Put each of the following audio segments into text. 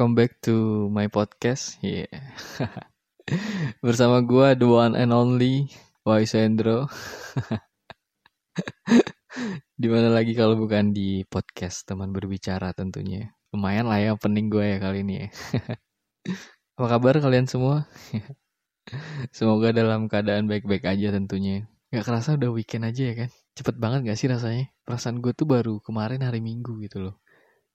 welcome back to my podcast. Yeah. Bersama gua the one and only Waisendro. Di mana lagi kalau bukan di podcast teman berbicara tentunya. Lumayan lah ya pening gue ya kali ini ya. Apa kabar kalian semua? Semoga dalam keadaan baik-baik aja tentunya. Gak kerasa udah weekend aja ya kan? Cepet banget gak sih rasanya? Perasaan gue tuh baru kemarin hari Minggu gitu loh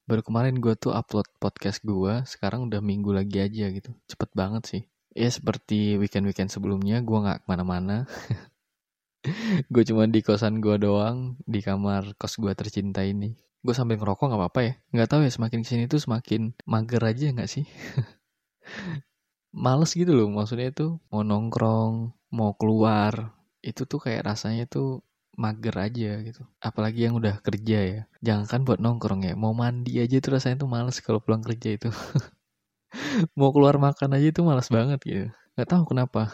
baru kemarin gue tuh upload podcast gue sekarang udah minggu lagi aja gitu. Cepet banget sih. Ya seperti weekend weekend sebelumnya gue nggak ke mana-mana. Gue cuma di kosan gue doang di kamar kos gue tercinta ini. Gue sambil ngerokok nggak apa-apa ya? Nggak tahu ya semakin ke sini tuh semakin mager aja nggak sih? Males gitu loh maksudnya tuh mau nongkrong mau keluar itu tuh kayak rasanya tuh mager aja gitu. Apalagi yang udah kerja ya. Jangan kan buat nongkrong ya. Mau mandi aja tuh rasanya tuh males kalau pulang kerja itu. Mau keluar makan aja tuh males banget gitu. Gak tahu kenapa.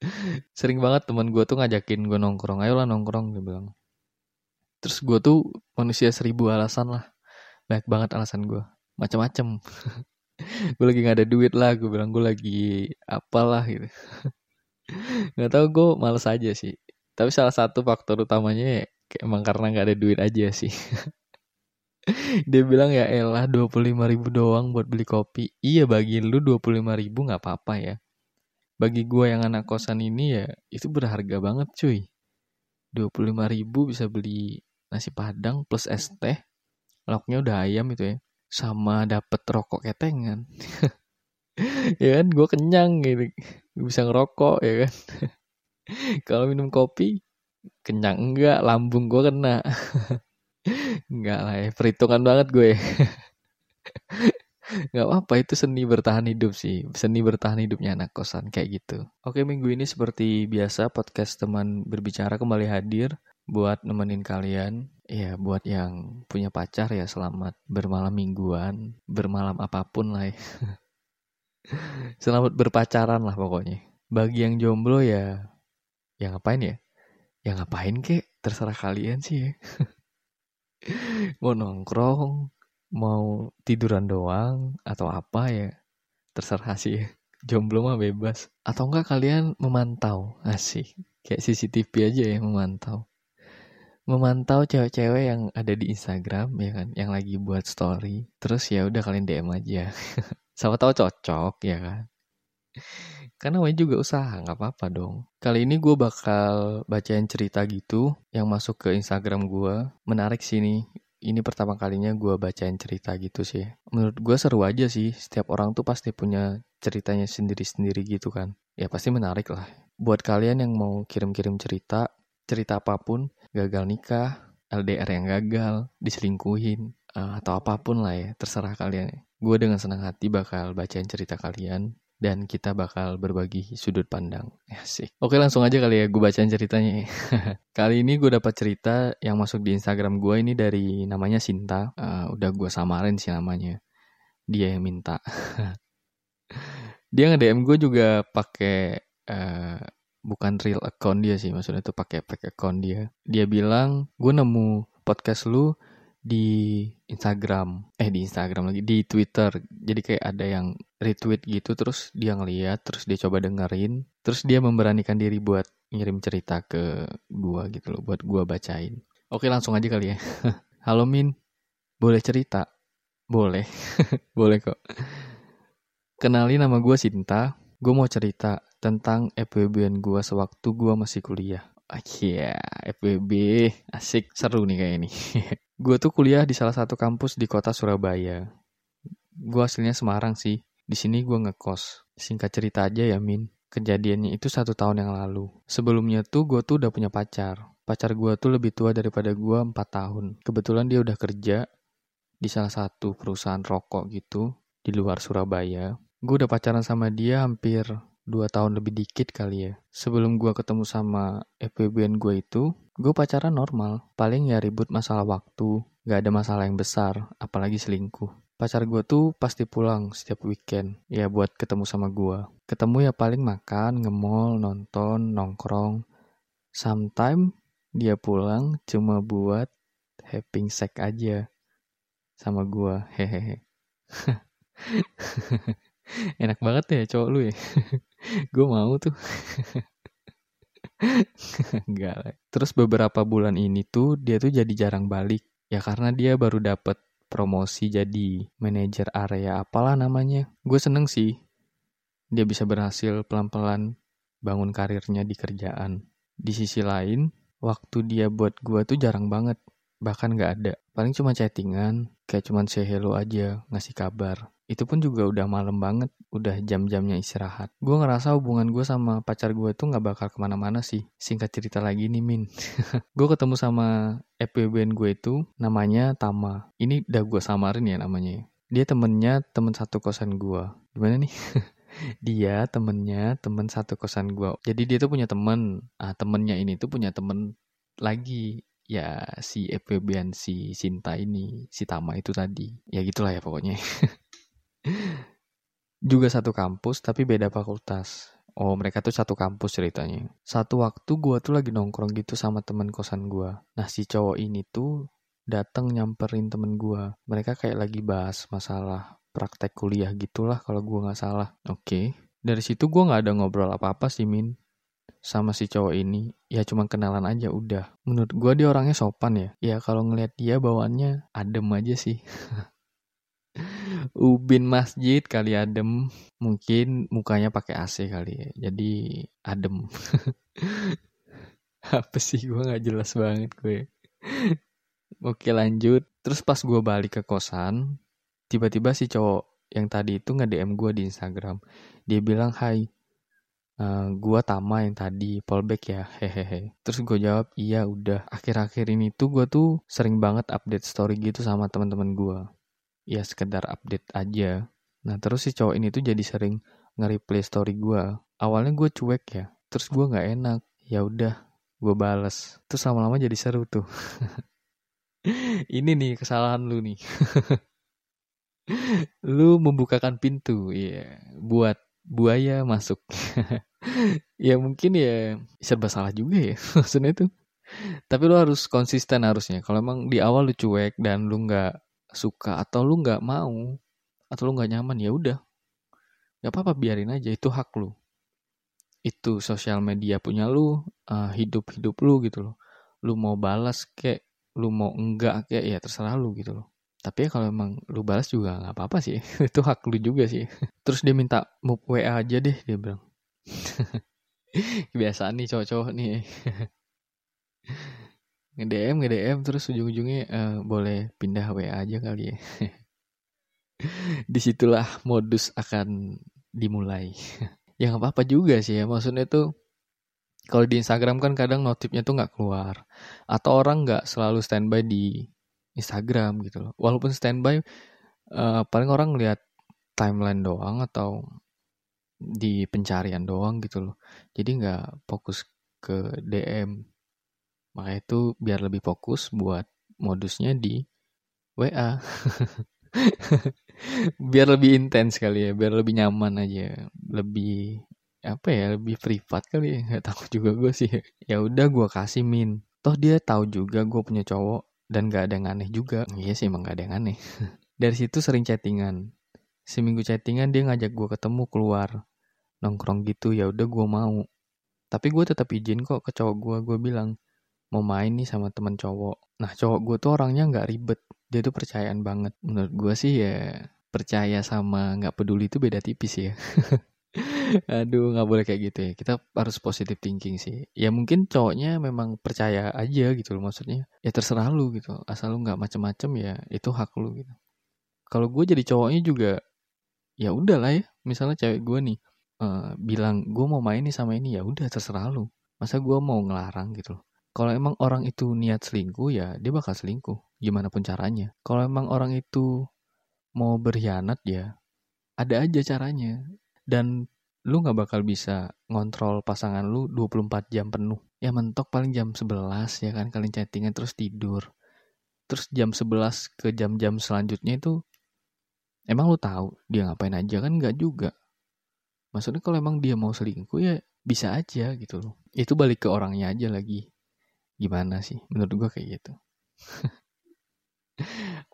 Sering banget teman gue tuh ngajakin gue nongkrong. Ayolah nongkrong dia bilang. Terus gue tuh manusia seribu alasan lah. Banyak banget alasan gue. Macam-macam. gue lagi gak ada duit lah. Gue bilang gue lagi apalah gitu. gak tau gue males aja sih tapi salah satu faktor utamanya ya, emang karena nggak ada duit aja sih. Dia bilang ya elah 25 ribu doang buat beli kopi. Iya bagi lu 25 ribu nggak apa-apa ya. Bagi gue yang anak kosan ini ya itu berharga banget cuy. 25 ribu bisa beli nasi padang plus es teh. Lauknya udah ayam itu ya. Sama dapet rokok ketengan. ya kan gue kenyang gitu. Bisa ngerokok ya kan. kalau minum kopi kenyang enggak? Lambung gue kena. Enggak lah ya perhitungan banget gue. Nggak apa-apa itu seni bertahan hidup sih. Seni bertahan hidupnya anak kosan kayak gitu. Oke minggu ini seperti biasa podcast teman berbicara kembali hadir buat nemenin kalian. Ya buat yang punya pacar ya selamat bermalam mingguan. Bermalam apa pun lah ya. Selamat berpacaran lah pokoknya. Bagi yang jomblo ya ya ngapain ya? Ya ngapain kek? Terserah kalian sih ya. Mau nongkrong mau tiduran doang atau apa ya? Terserah sih ya. jomblo mah bebas. Atau enggak kalian memantau. Asik. Kayak CCTV aja ya memantau. Memantau cewek-cewek yang ada di Instagram ya kan? Yang lagi buat story. Terus ya udah kalian DM aja. Siapa tahu cocok ya kan karena namanya juga usaha, nggak apa-apa dong. Kali ini gue bakal bacain cerita gitu yang masuk ke Instagram gue. Menarik sih ini. Ini pertama kalinya gue bacain cerita gitu sih. Menurut gue seru aja sih. Setiap orang tuh pasti punya ceritanya sendiri-sendiri gitu kan. Ya pasti menarik lah. Buat kalian yang mau kirim-kirim cerita, cerita apa pun, gagal nikah, LDR yang gagal, diselingkuhin, eh, atau apa pun lah ya, terserah kalian. Gue dengan senang hati bakal bacain cerita kalian dan kita bakal berbagi sudut pandang. Sih. Oke langsung aja kali ya gue bacain ceritanya. kali ini gue dapat cerita yang masuk di Instagram gue ini dari namanya Sinta. Uh, udah gue samarin sih namanya. Dia yang minta. dia nge-DM gue juga pakai uh, bukan real account dia sih, maksudnya itu pakai fake account dia. Dia bilang, "Gue nemu podcast lu di Instagram eh di Instagram lagi di Twitter jadi kayak ada yang retweet gitu terus dia ngeliat terus dia coba dengerin terus dia memberanikan diri buat ngirim cerita ke gua gitu loh buat gua bacain oke langsung aja kali ya halo Min boleh cerita boleh boleh kok kenali nama gua Sinta gue mau cerita tentang FWB gua sewaktu gua masih kuliah Ah, iya, yeah, FBB. Asik, seru nih kayak ini. gue tuh kuliah di salah satu kampus di kota Surabaya. Gue aslinya Semarang sih. Di sini gue ngekos. Singkat cerita aja ya, Min. Kejadiannya itu satu tahun yang lalu. Sebelumnya tuh gue tuh udah punya pacar. Pacar gue tuh lebih tua daripada gue 4 tahun. Kebetulan dia udah kerja di salah satu perusahaan rokok gitu di luar Surabaya. Gue udah pacaran sama dia hampir dua tahun lebih dikit kali ya. Sebelum gue ketemu sama FWB gue itu, gue pacaran normal. Paling ya ribut masalah waktu, gak ada masalah yang besar, apalagi selingkuh. Pacar gue tuh pasti pulang setiap weekend, ya buat ketemu sama gue. Ketemu ya paling makan, ngemol, nonton, nongkrong. Sometime dia pulang cuma buat having sex aja sama gue, hehehe. Enak banget ya cowok lu ya. gue mau tuh. Lah. Terus beberapa bulan ini tuh dia tuh jadi jarang balik. Ya karena dia baru dapet promosi jadi manajer area apalah namanya. Gue seneng sih. Dia bisa berhasil pelan-pelan bangun karirnya di kerjaan. Di sisi lain, waktu dia buat gue tuh jarang banget. Bahkan gak ada. Paling cuma chattingan, kayak cuma say hello aja, ngasih kabar itu pun juga udah malam banget, udah jam-jamnya istirahat. Gue ngerasa hubungan gue sama pacar gue tuh gak bakal ke mana-mana sih. Singkat cerita lagi nih Min. gue ketemu sama FWBN gue itu namanya Tama. Ini udah gue samarin ya namanya. Dia temennya temen satu kosan gue. Gimana nih? dia temennya temen satu kosan gue. Jadi dia tuh punya temen. Ah temennya ini tuh punya temen lagi ya si FWBN si Sinta ini, si Tama itu tadi. Ya gitulah ya pokoknya. Juga satu kampus tapi beda fakultas. Oh mereka tuh satu kampus ceritanya. Satu waktu gue tuh lagi nongkrong gitu sama temen kosan gue. Nah si cowok ini tuh dateng nyamperin temen gue. Mereka kayak lagi bahas masalah praktek kuliah gitulah kalau gue nggak salah. Oke. Okay. Dari situ gue nggak ada ngobrol apa-apa sih Min sama si cowok ini ya cuma kenalan aja udah menurut gue dia orangnya sopan ya ya kalau ngeliat dia bawaannya adem aja sih ubin masjid kali adem. Mungkin mukanya pakai AC kali ya. Jadi adem. Apa sih? Gue nggak jelas banget gue. Oke lanjut. Terus pas gue balik ke kosan tiba-tiba si cowok yang tadi itu nge DM gue di Instagram. Dia bilang hai Uh, gua Tama yang tadi fallback ya. Hehehe. Terus gue jawab iya udah. Akhir-akhir ini tuh gue tuh sering banget update story gitu sama teman-teman gue ya sekedar update aja. Nah terus si cowok ini tuh jadi sering nge-replay story gue. Awalnya gue cuek ya, terus gue nggak enak. Ya udah, gue bales. Terus lama-lama jadi seru tuh. ini nih kesalahan lu nih. lu membukakan pintu, ya, buat buaya masuk. ya mungkin ya serba salah juga ya maksudnya tuh. Tapi lu harus konsisten harusnya. Kalau emang di awal lu cuek dan lu nggak suka atau lu nggak mau atau lu nggak nyaman ya udah. Nggak apa-apa biarin aja itu hak lu. Itu sosial media punya lu uh, hidup hidup lu gitu loh. Lu mau balas kek lu mau enggak kayak ya terserah lu gitu loh. Tapi ya kalau emang lu balas juga nggak apa-apa sih itu hak lu juga sih. Terus dia minta mau WA aja deh dia bilang. Kebiasaan nih cowok-cowok nih nge-DM nge-DM terus ujung-ujungnya uh, boleh pindah WA aja kali ya. Di situlah modus akan dimulai. ya nggak apa-apa juga sih ya maksudnya tuh kalau di Instagram kan kadang notifnya tuh nggak keluar atau orang nggak selalu standby di Instagram gitu loh. Walaupun standby uh, paling orang lihat timeline doang atau di pencarian doang gitu loh. Jadi nggak fokus ke DM maka itu biar lebih fokus buat modusnya di WA. biar lebih intens kali ya, biar lebih nyaman aja, lebih apa ya, lebih privat kali ya. Gak tahu juga gue sih. Ya udah gue kasih min. Toh dia tahu juga gue punya cowok dan gak ada yang aneh juga. Iya sih emang gak ada yang aneh. Dari situ sering chattingan. Seminggu chattingan dia ngajak gue ketemu keluar nongkrong gitu ya udah gue mau. Tapi gue tetap izin kok ke cowok gue. Gue bilang mau main nih sama teman cowok. Nah cowok gue tuh orangnya nggak ribet, dia tuh percayaan banget. Menurut gue sih ya percaya sama nggak peduli itu beda tipis ya. Aduh nggak boleh kayak gitu ya. Kita harus positive thinking sih. Ya mungkin cowoknya memang percaya aja gitu loh maksudnya. Ya terserah lu gitu. Asal lu nggak macem-macem ya itu hak lu gitu. Kalau gue jadi cowoknya juga ya udahlah ya. Misalnya cewek gue nih uh, bilang gue mau main nih sama ini ya udah terserah lu. Masa gue mau ngelarang gitu loh. Kalau emang orang itu niat selingkuh ya dia bakal selingkuh gimana pun caranya. Kalau emang orang itu mau berkhianat ya ada aja caranya. Dan lu nggak bakal bisa ngontrol pasangan lu 24 jam penuh. Ya mentok paling jam 11 ya kan kalian chattingan terus tidur. Terus jam 11 ke jam-jam selanjutnya itu emang lu tahu dia ngapain aja kan nggak juga. Maksudnya kalau emang dia mau selingkuh ya bisa aja gitu loh. Itu balik ke orangnya aja lagi gimana sih menurut gue kayak gitu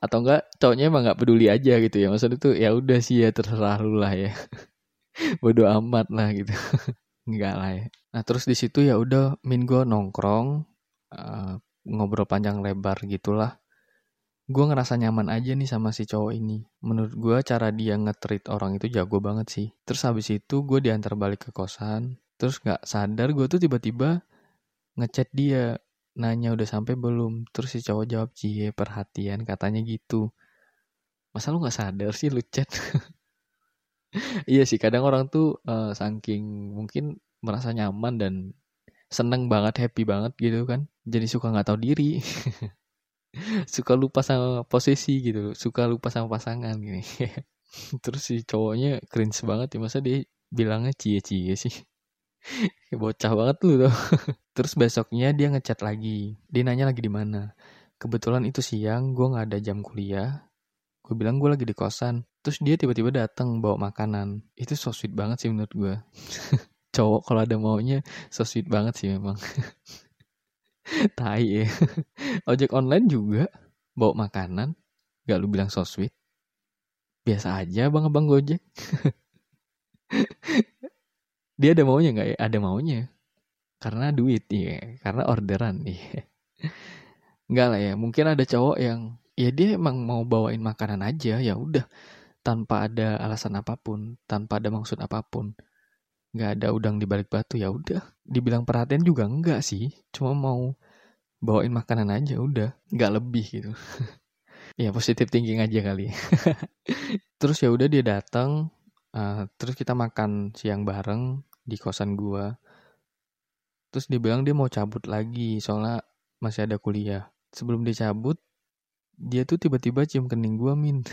atau enggak cowoknya emang nggak peduli aja gitu ya maksudnya tuh ya udah sih ya terserah lu lah ya bodoh amat lah gitu enggak lah ya nah terus di situ ya udah min gue nongkrong uh, ngobrol panjang lebar gitulah gue ngerasa nyaman aja nih sama si cowok ini. Menurut gue cara dia ngetrit orang itu jago banget sih. Terus habis itu gue diantar balik ke kosan. Terus gak sadar gue tuh tiba-tiba ngechat dia. Nanya udah sampai belum. Terus si cowok jawab, cie perhatian katanya gitu. Masa lu gak sadar sih lu chat? iya sih kadang orang tuh uh, saking mungkin merasa nyaman dan seneng banget, happy banget gitu kan. Jadi suka gak tahu diri. suka lupa sama posisi gitu suka lupa sama pasangan gini terus si cowoknya cringe banget ya masa dia bilangnya cie-cie sih bocah banget lu tuh. Terus besoknya dia ngechat lagi. Dia nanya lagi di mana. Kebetulan itu siang gue nggak ada jam kuliah. Gue bilang gue lagi di kosan. Terus dia tiba-tiba datang bawa makanan. Itu so sweet banget sih menurut gue cowok kalau ada maunya so sweet banget sih memang. Tai ya. Ojek online juga. Bawa makanan, gak lu bilang so sweet. Biasa aja bang abang gojek. Dia ada maunya nggak ya? Ada maunya. Karena duit ya, karena orderan ya. Enggak lah ya, mungkin ada cowok yang ya dia emang mau bawain makanan aja ya udah. Tanpa ada alasan apa pun, tanpa ada maksud apa pun. Nggak ada udang di balik batu ya udah. Dibilang perhatian juga enggak sih. Cuma mau bawain makanan aja udah. Nggak lebih gitu. Ya positif thinking aja kali terus ya udah dia datang uh, terus kita makan siang bareng di kosan gua terus dia bilang dia mau cabut lagi soalnya masih ada kuliah sebelum dia cabut dia tuh tiba-tiba cium kening gua min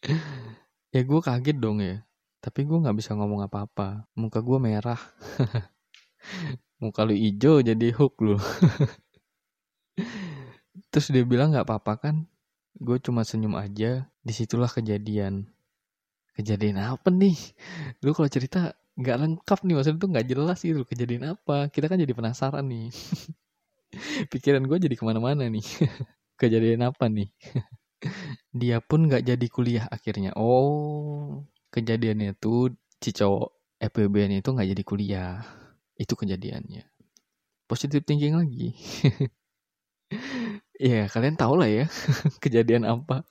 ya gue kaget dong ya tapi gue nggak bisa ngomong apa-apa. Muka gue merah. Muka lu hijau jadi hook lu. Terus dia bilang nggak apa-apa kan? Gue cuma senyum aja. Di situlah kejadian. Kejadian apa nih? Lu kalau cerita nggak lengkap nih maksudnya tuh nggak jelas gitu kejadian apa. Kita kan jadi penasaran nih. Pikiran gue jadi ke mana-mana nih. kejadian apa nih? Dia pun nggak jadi kuliah akhirnya. Oh, kejadiannya tuh si cowok FPBN itu nggak jadi kuliah itu kejadiannya positif thinking lagi ya kalian tahu lah ya kejadian apa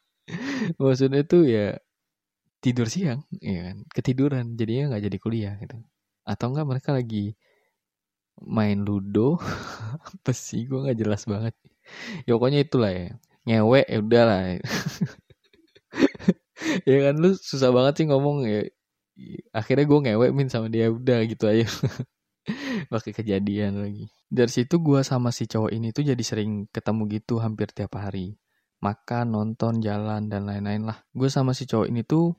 maksudnya tuh ya tidur siang ya kan? Ketiduran jadinya nggak jadi kuliah gitu. Atau enggak mereka lagi main ludo apa sih? Gue nggak jelas banget. Ya pokoknya itulah ya. Ngewe ya udahlah. Ya kan lu susah banget sih ngomong ya. Akhirnya gue ngewe min sama dia udah gitu aja. Pakai kejadian lagi. Dari situ gue sama si cowok ini tuh jadi sering ketemu gitu hampir tiap hari. Makan nonton jalan dan lain-lain lah. Gue sama si cowok ini tuh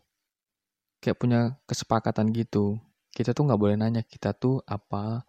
kayak punya kesepakatan gitu. Kita tuh nggak boleh nanya kita tuh apa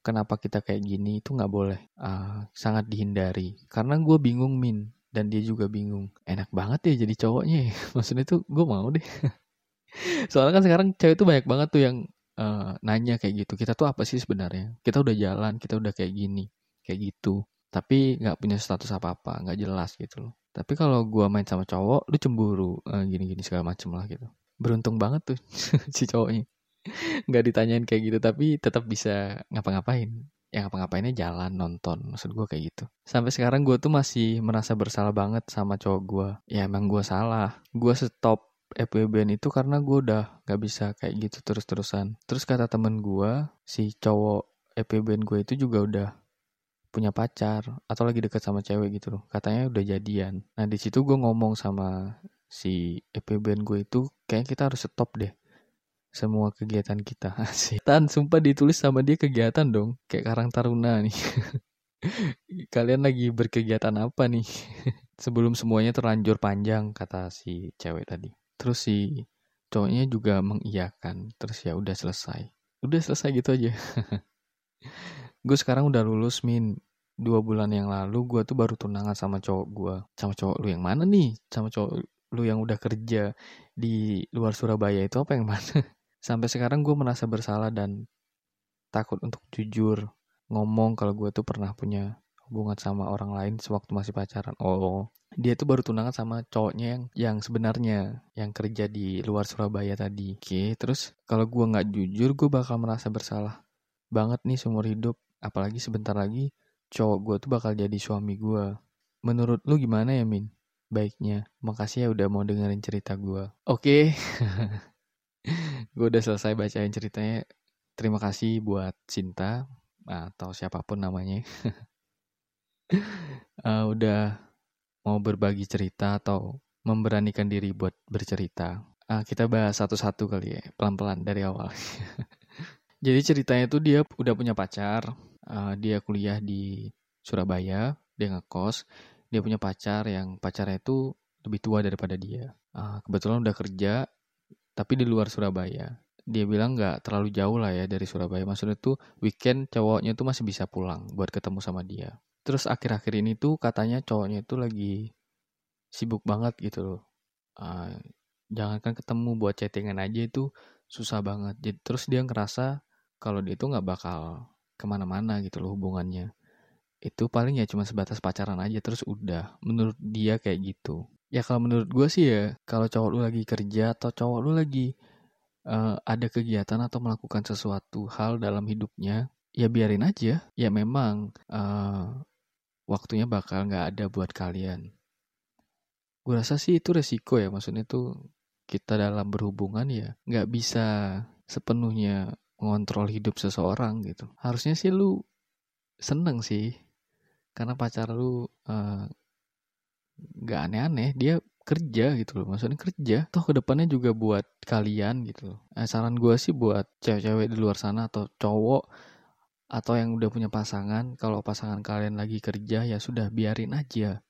kenapa kita kayak gini itu nggak boleh uh, sangat dihindari. Karena gue bingung min dan dia juga bingung. Enak banget ya jadi cowoknya ya. maksudnya tuh gue mau deh. Soalnya kan sekarang cewek tuh banyak banget tuh yang uh, nanya kayak gitu. Kita tuh apa sih sebenarnya? Kita udah jalan kita udah kayak gini kayak gitu. Tapi nggak punya status apa apa nggak jelas gitu loh. Tapi kalau gue main sama cowok lu cemburu uh, eh, gini gini segala macem lah gitu beruntung banget tuh si cowoknya. Nggak ditanyain kayak gitu tapi tetap bisa ngapa-ngapain. Yang apa-ngapainnya jalan nonton maksud gue kayak gitu. Sampai sekarang gue tuh masih merasa bersalah banget sama cowok gue ya emang gue salah. Gue stop FWBN itu karena gue udah gak bisa kayak gitu terus-terusan. Terus kata temen gue si cowok FWBN gue itu juga udah punya pacar atau lagi deket sama cewek gitu loh. Katanya udah jadian. Nah di situ gue ngomong sama si FWBN gue itu kayak kita harus stop deh semua kegiatan kita sih. Dan sumpah ditulis sama dia kegiatan dong, kayak Karang Taruna nih. Kalian lagi berkegiatan apa nih? Sebelum semuanya terlanjur panjang kata si cewek tadi. Terus si cowoknya juga mengiyakan. Terus ya udah selesai. Udah selesai gitu aja. gue sekarang udah lulus min dua bulan yang lalu gue tuh baru tunangan sama cowok gue sama cowok lu yang mana nih sama cowok lu yang udah kerja di luar Surabaya itu apa yang mana Sampai sekarang gue merasa bersalah dan takut untuk jujur ngomong kalau gue tuh pernah punya hubungan sama orang lain sewaktu masih pacaran. Oh, dia tuh baru tunangan sama cowoknya yang yang sebenarnya yang kerja di luar Surabaya tadi. Oke, terus kalau gue nggak jujur, gue bakal merasa bersalah banget nih seumur hidup. Apalagi sebentar lagi cowok gue tuh bakal jadi suami gue. Menurut lu gimana ya Min? Baiknya, makasih ya udah mau dengerin cerita gue. Oke, gue udah selesai bacain ceritanya. Terima kasih buat Cinta atau siapa pun namanya. uh, udah mau berbagi cerita atau memberanikan diri buat bercerita. Uh, kita bahas satu-satu kali ya, pelan-pelan dari awal. Jadi ceritanya tuh dia udah punya pacar, uh, dia kuliah di Surabaya, dia ngekos, dia punya pacar yang pacarnya itu lebih tua daripada dia. Uh, kebetulan udah kerja, tapi di luar Surabaya. Dia bilang nggak terlalu jauh lah ya dari Surabaya. Maksudnya tuh weekend cowoknya tuh masih bisa pulang buat ketemu sama dia. Terus akhir-akhir ini tuh katanya cowoknya itu lagi sibuk banget gitu loh. Uh, jangankan ketemu buat chattingan aja itu susah banget. Terus dia ngerasa kalau dia itu nggak bakal ke mana-mana gitu loh hubungannya. Itu paling ya cuma sebatas pacaran aja terus udah. Menurut dia kayak gitu. Ya kalau menurut gue sih ya kalau cowok lu lagi kerja atau cowok lu lagi uh, ada kegiatan atau melakukan sesuatu hal dalam hidupnya, ya biarin aja. Ya memang uh, waktunya bakal nggak ada buat kalian. Gue rasa sih itu resiko ya, maksudnya tuh kita dalam berhubungan ya nggak bisa sepenuhnya mengontrol hidup seseorang gitu. Harusnya sih lu seneng sih, karena pacar lu uh, nggak aneh-aneh, dia kerja gitu loh maksudnya kerja toh ke depannya juga buat kalian gitu loh eh, saran gue sih buat cewek-cewek di luar sana atau cowok atau yang udah punya pasangan, kalau pasangan kalian lagi kerja ya sudah biarin aja.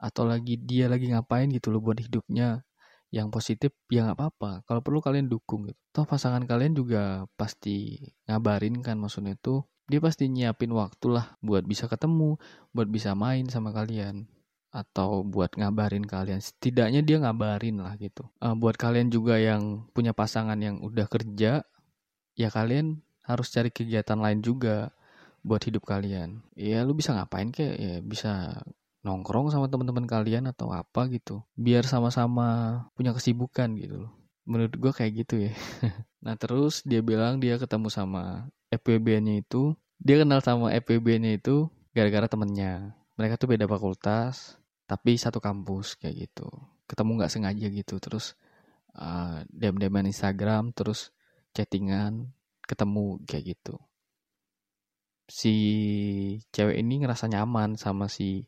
Atau lagi dia lagi ngapain gitu loh buat hidupnya yang positif ya nggak apa-apa. Kalau perlu kalian dukung gitu. Toh pasangan kalian juga pasti ngabarin kan maksudnya itu dia pasti nyiapin waktu lah buat bisa ketemu, buat bisa main sama kalian atau buat ngabarin kalian setidaknya dia ngabarin lah gitu uh, buat kalian juga yang punya pasangan yang udah kerja ya kalian harus cari kegiatan lain juga buat hidup kalian. Ya lu bisa ngapain kek? Ya bisa nongkrong sama teman-teman kalian atau apa gitu. Biar sama-sama punya kesibukan gitu loh. Menurut gue kayak gitu ya. nah terus dia bilang dia ketemu sama FPB-nya itu. Dia kenal sama FPB-nya itu gara-gara temennya. Mereka tuh beda fakultas, tapi satu kampus kayak gitu. Ketemu nggak sengaja gitu. Terus uh, dem-deman Instagram, terus chattingan, ketemu kayak gitu si cewek ini ngerasa nyaman sama si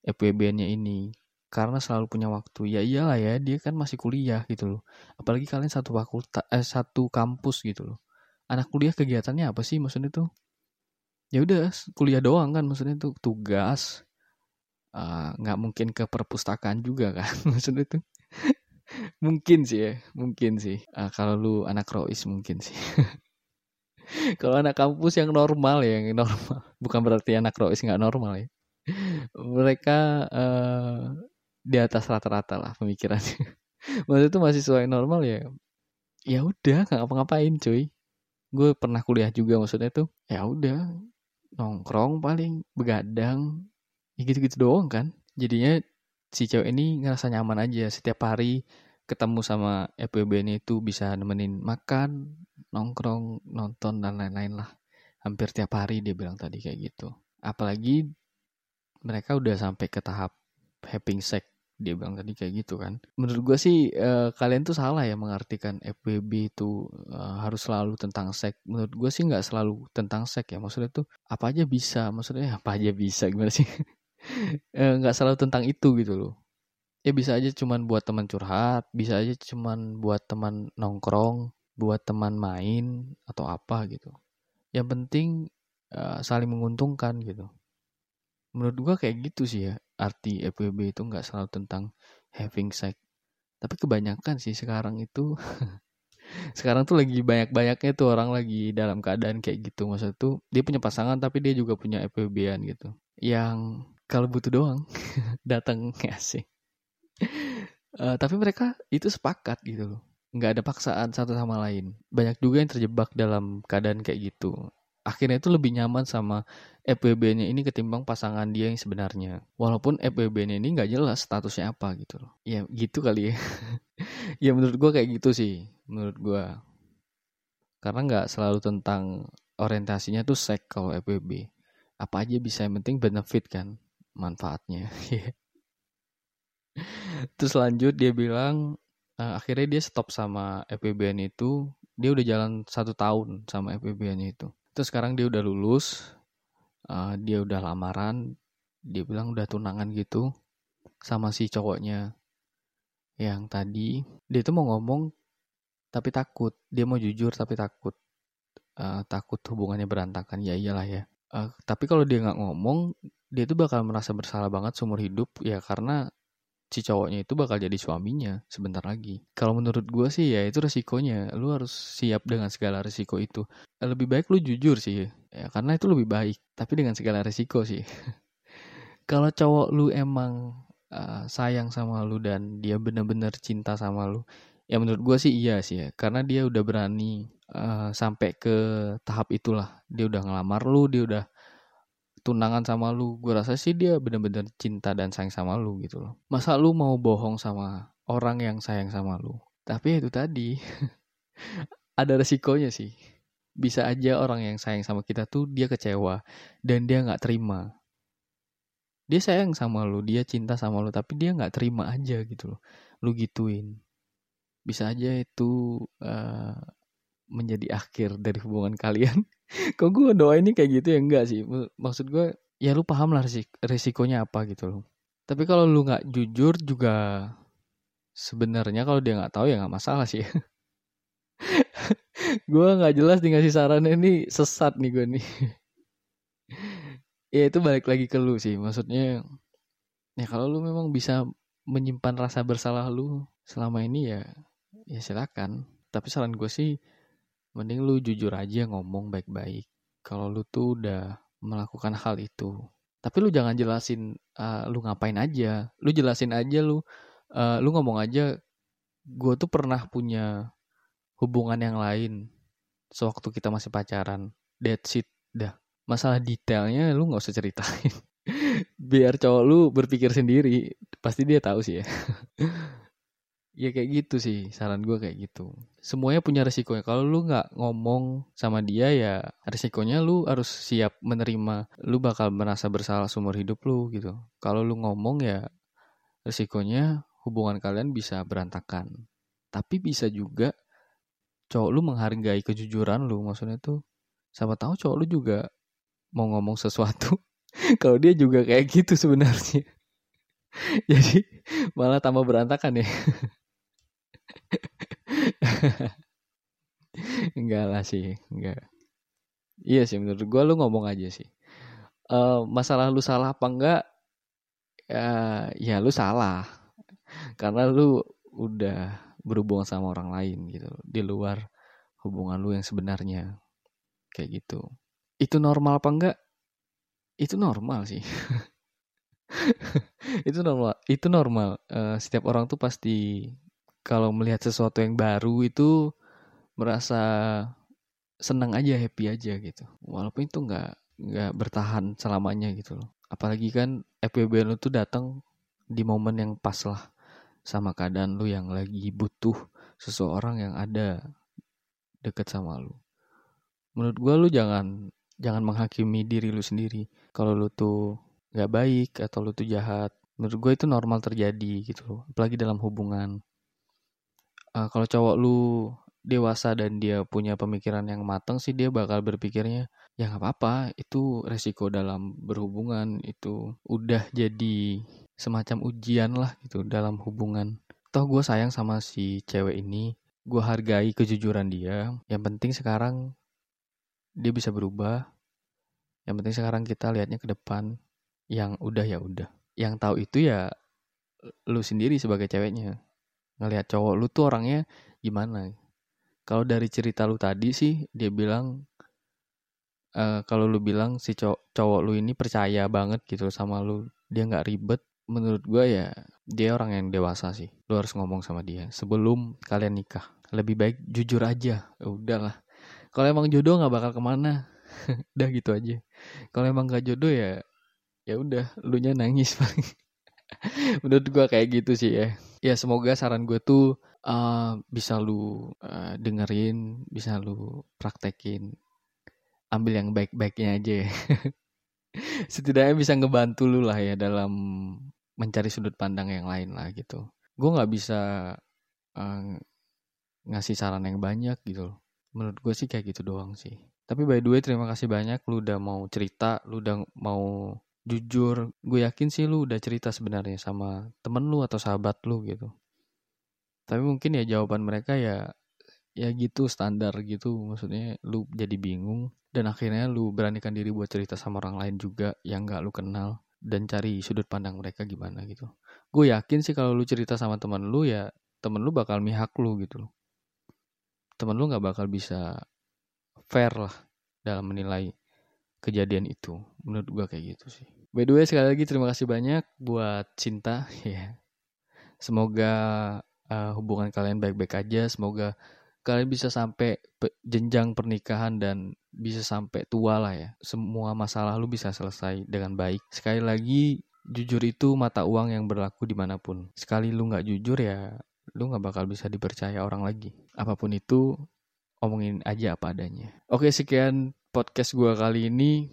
FWB-nya ini karena selalu punya waktu ya iyalah ya dia kan masih kuliah gitu loh apalagi kalian satu fakultas eh, satu kampus gitu loh anak kuliah kegiatannya apa sih maksudnya tuh ya udah kuliah doang kan maksudnya tuh tugas ah, nggak uh, mungkin ke perpustakaan juga kan maksudnya tuh mungkin sih ya mungkin sih uh, kalau lu anak rois mungkin sih Kalau anak kampus yang normal ya, yang normal. Bukan berarti anak rois nggak normal ya. Mereka uh, di atas rata-rata lah pemikirannya. Maksudnya itu mahasiswa yang normal ya. Ya udah nggak ngapa-ngapain cuy. Gue pernah kuliah juga maksudnya tuh. Ya udah nongkrong paling begadang. Ya gitu-gitu doang kan. Jadinya si cewek ini ngerasa nyaman aja setiap hari ketemu sama FWB ini itu bisa nemenin makan, nongkrong, nonton dan lain-lain lah. Hampir tiap hari dia bilang tadi kayak gitu. Apalagi mereka udah sampai ke tahap having sex dia bilang tadi kayak gitu kan. Menurut gue sih uh, kalian tuh salah ya mengartikan FWB itu uh, harus selalu tentang seks. Menurut gue sih nggak selalu tentang seks ya. Maksudnya tuh apa aja bisa. Maksudnya apa aja bisa gimana sih? Eh, nggak uh, selalu tentang itu gitu loh ya bisa aja cuman buat teman curhat bisa aja cuman buat teman nongkrong buat teman main atau apa gitu yang penting uh, saling menguntungkan gitu menurut gua kayak gitu sih ya arti FWB itu nggak selalu tentang having sex. Tapi kebanyakan sih sekarang itu sekarang tuh lagi banyak-banyaknya tuh orang lagi dalam keadaan kayak gitu. Maksud tuh dia punya pasangan tapi dia juga punya FWB-an gitu. Yang kalau butuh doang datang ya sih? Uh, tapi mereka itu sepakat gitu loh. Nggak ada paksaan satu sama lain. Banyak juga yang terjebak dalam keadaan kayak gitu akhirnya itu lebih nyaman sama FWB-nya ini ketimbang pasangan dia yang sebenarnya. Walaupun FWB-nya ini nggak jelas statusnya apa gitu loh. Ya gitu kali ya. ya menurut gue kayak gitu sih. Menurut gue. Karena nggak selalu tentang orientasinya tuh sek kalau FWB. Apa aja bisa yang penting benefit kan manfaatnya. Terus lanjut dia bilang uh, akhirnya dia stop sama FWB itu dia udah jalan satu tahun sama FWB-nya itu. Terus sekarang dia udah lulus, uh, dia udah lamaran, dia bilang udah tunangan gitu sama si cowoknya yang tadi. Dia tuh mau ngomong tapi takut dia mau jujur tapi takut uh, takut hubungannya berantakan. Ya iyalah ya. Uh, tapi kalau dia nggak ngomong dia tuh bakal merasa bersalah banget seumur hidup ya karena si cowoknya itu bakal jadi suaminya sebentar lagi. Kalau menurut gue sih ya itu resikonya. Lu harus siap dengan segala resiko itu. Lebih baik lu jujur sih ya karena itu lebih baik. Tapi dengan segala resiko sih. Kalau cowok lu emang uh, sayang sama lu dan dia bener-bener cinta sama lu, ya menurut gue sih iya sih ya. Karena dia udah berani uh, sampai ke tahap itulah. Dia udah ngelamar lu, dia udah tunangan sama lu gue rasa sih dia bener-bener cinta dan sayang sama lu gitu loh. Masa lu mau bohong sama orang yang sayang sama lu? Tapi itu tadi ada resikonya sih. Bisa aja orang yang sayang sama kita tuh dia kecewa dan dia nggak terima. Dia sayang sama lu dia cinta sama lu tapi dia nggak terima aja gitu loh. Lu gituin. Bisa aja itu uh, menjadi akhir dari hubungan kalian. Kok gue doa ini kayak gitu ya enggak sih. Maksud gue ya lu paham lah risik risikonya apa gitu loh. Tapi kalau lu nggak jujur juga sebenarnya kalau dia nggak tahu ya nggak masalah sih. gue nggak jelas nih ngasih saran ini sesat nih gue nih. ya itu balik lagi ke lu sih. Maksudnya ya kalau lu memang bisa menyimpan rasa bersalah lu selama ini ya ya silakan. Tapi saran gue sih mending lu jujur aja ngomong baik-baik. Kalau lu tuh udah melakukan hal itu. Tapi lu jangan jelasin uh, lu ngapain aja. Lu jelasin aja lu uh, lu ngomong aja gue tuh pernah punya hubungan yang lain sewaktu kita masih pacaran. That's it dah. Masalah detailnya lu nggak usah ceritain. Biar cowok lu berpikir sendiri pasti dia tahu sih ya Ya kayak gitu sih, saran gue kayak gitu. Semuanya punya resikonya. Kalau lu nggak ngomong sama dia ya resikonya lu harus siap menerima. Lu bakal merasa bersalah seumur hidup lu gitu. Kalau lu ngomong ya resikonya hubungan kalian bisa berantakan. Tapi bisa juga cowok lu menghargai kejujuran lu. Maksudnya tuh sama tahu cowok lu juga mau ngomong sesuatu. Kalau dia juga kayak gitu sebenarnya. Jadi malah tambah berantakan ya. enggak lah sih, enggak. Iya sih menurut gue lu ngomong aja sih. Uh, masalah lu salah apa enggak? Ya, ya lu salah. Karena lu udah berhubungan sama orang lain gitu di luar hubungan lu yang sebenarnya. Kayak gitu. Itu normal apa enggak? Itu normal sih. itu normal. Itu normal. Uh, setiap orang tuh pasti kalau melihat sesuatu yang baru itu merasa senang aja happy aja gitu. Walaupun itu nggak nggak bertahan selamanya gitu loh. Apalagi kan FWB lu tuh datang di momen yang pas lah sama keadaan lu yang lagi butuh seseorang yang ada deket sama lu. Menurut gua lu jangan jangan menghakimi diri lu sendiri. Kalau lu tuh nggak baik atau lu tuh jahat menurut gue itu normal terjadi gitu loh. Apalagi dalam hubungan uh, kalau cowok lu dewasa dan dia punya pemikiran yang matang sih dia bakal berpikirnya ya nggak apa-apa itu resiko dalam berhubungan itu udah jadi semacam ujian lah gitu dalam hubungan. Toh gue sayang sama si cewek ini gue hargai kejujuran dia yang penting sekarang dia bisa berubah yang penting sekarang kita lihatnya ke depan yang udah ya udah. Yang tahu itu ya lu sendiri sebagai ceweknya ngelihat cowok lu tuh orangnya gimana. Kalau dari cerita lu tadi sih dia bilang uh, kalau lu bilang si cowok, cowok lu ini percaya banget gitu sama lu dia nggak ribet menurut gue ya dia orang yang dewasa sih. Lu harus ngomong sama dia sebelum kalian nikah. Lebih baik jujur aja. Ya udahlah. Kalau emang jodoh nggak bakal ke mana. Udah gitu aja. Kalau emang gak jodoh ya ya udah lu nya nangis paling. Menurut gua kayak gitu sih ya ya semoga saran gue tuh uh, bisa lu uh, dengerin bisa lu praktekin. Ambil yang baik-baiknya aja ya. setidaknya bisa ngebantu lu lah ya dalam mencari sudut pandang yang lain lah gitu. Gue nggak bisa uh, ngasih saran yang banyak gitu menurut gue sih kayak gitu doang sih. Tapi by the way terima kasih banyak lu udah mau cerita lu udah mau jujur gue yakin sih lu udah cerita sebenarnya sama temen lu atau sahabat lu gitu tapi mungkin ya jawaban mereka ya ya gitu standar gitu maksudnya lu jadi bingung dan akhirnya lu beranikan diri buat cerita sama orang lain juga yang gak lu kenal dan cari sudut pandang mereka gimana gitu gue yakin sih kalau lu cerita sama temen lu ya temen lu bakal mihak lu gitu loh temen lu gak bakal bisa fair lah dalam menilai kejadian itu. Menurut gua kayak gitu sih. By the way sekali lagi terima kasih banyak buat cinta ya. Semoga uh, hubungan kalian baik-baik aja. Semoga kalian bisa sampai jenjang pernikahan dan bisa sampai tua lah ya. Semua masalah lu bisa selesai dengan baik. Sekali lagi jujur itu mata uang yang berlaku di mana pun. Sekali lu nggak jujur ya lu nggak bakal bisa dipercaya orang lagi. Apa pun itu omongin aja apa adanya. Oke sekian podcast gue kali ini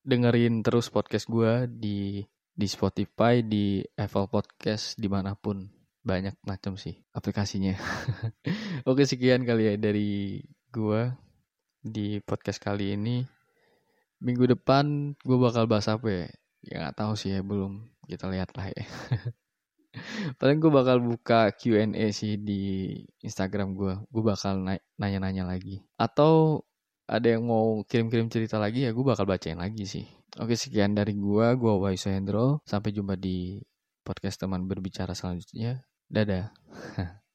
dengerin terus podcast gue di di Spotify, di Apple Podcast, di mana pun banyak macam sih aplikasinya. Oke sekian kali ya dari gue di podcast kali ini. Minggu depan gue bakal bahas apa ya? Ya nggak tahu sih ya belum. Kita lihat lah ya. Paling gue bakal buka Q&A sih di Instagram gue. Gue bakal nanya-nanya lagi. Atau ada yang mau kirim-kirim cerita lagi ya gue bakal bacain lagi sih. Oke sekian dari gue, gue Waiso Hendro. Sampai jumpa di podcast teman berbicara selanjutnya. Dadah.